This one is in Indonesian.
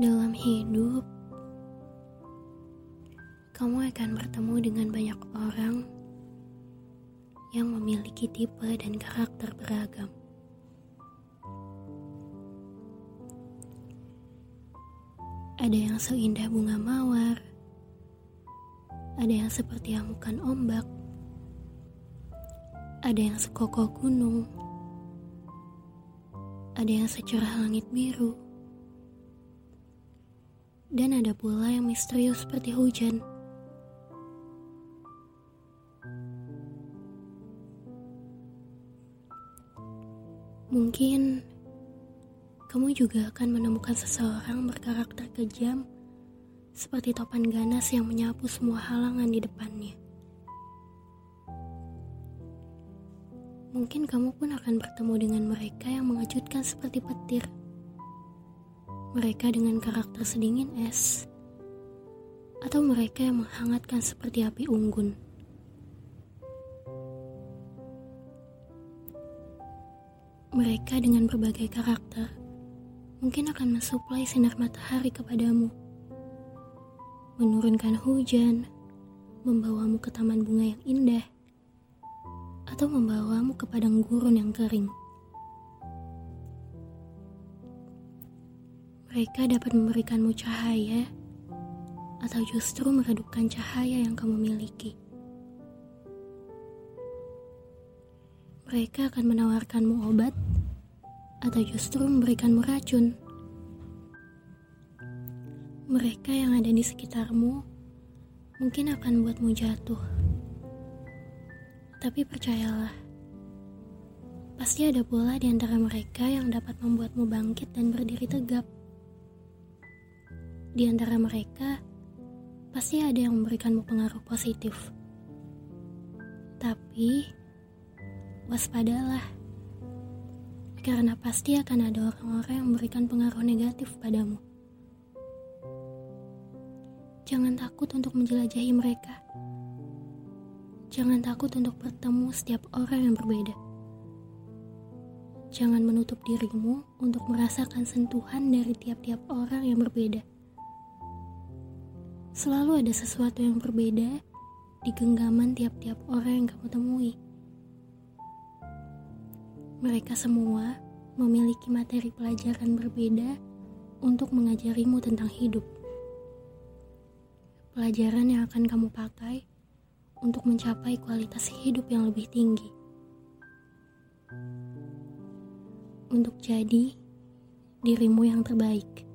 Dalam hidup, kamu akan bertemu dengan banyak orang yang memiliki tipe dan karakter beragam. Ada yang seindah bunga mawar, ada yang seperti amukan ombak, ada yang sekokoh gunung, ada yang secerah langit biru dan ada pula yang misterius seperti hujan. Mungkin kamu juga akan menemukan seseorang berkarakter kejam seperti topan ganas yang menyapu semua halangan di depannya. Mungkin kamu pun akan bertemu dengan mereka yang mengejutkan seperti petir mereka dengan karakter sedingin es, atau mereka yang menghangatkan seperti api unggun. Mereka dengan berbagai karakter mungkin akan mensuplai sinar matahari kepadamu, menurunkan hujan, membawamu ke taman bunga yang indah, atau membawamu ke padang gurun yang kering. Mereka dapat memberikanmu cahaya atau justru meredupkan cahaya yang kamu miliki. Mereka akan menawarkanmu obat atau justru memberikanmu racun. Mereka yang ada di sekitarmu mungkin akan membuatmu jatuh. Tapi percayalah, pasti ada pula di antara mereka yang dapat membuatmu bangkit dan berdiri tegap. Di antara mereka, pasti ada yang memberikanmu pengaruh positif. Tapi, waspadalah. Karena pasti akan ada orang-orang yang memberikan pengaruh negatif padamu. Jangan takut untuk menjelajahi mereka. Jangan takut untuk bertemu setiap orang yang berbeda. Jangan menutup dirimu untuk merasakan sentuhan dari tiap-tiap orang yang berbeda. Selalu ada sesuatu yang berbeda di genggaman tiap-tiap orang yang kamu temui. Mereka semua memiliki materi pelajaran berbeda untuk mengajarimu tentang hidup. Pelajaran yang akan kamu pakai untuk mencapai kualitas hidup yang lebih tinggi. Untuk jadi dirimu yang terbaik.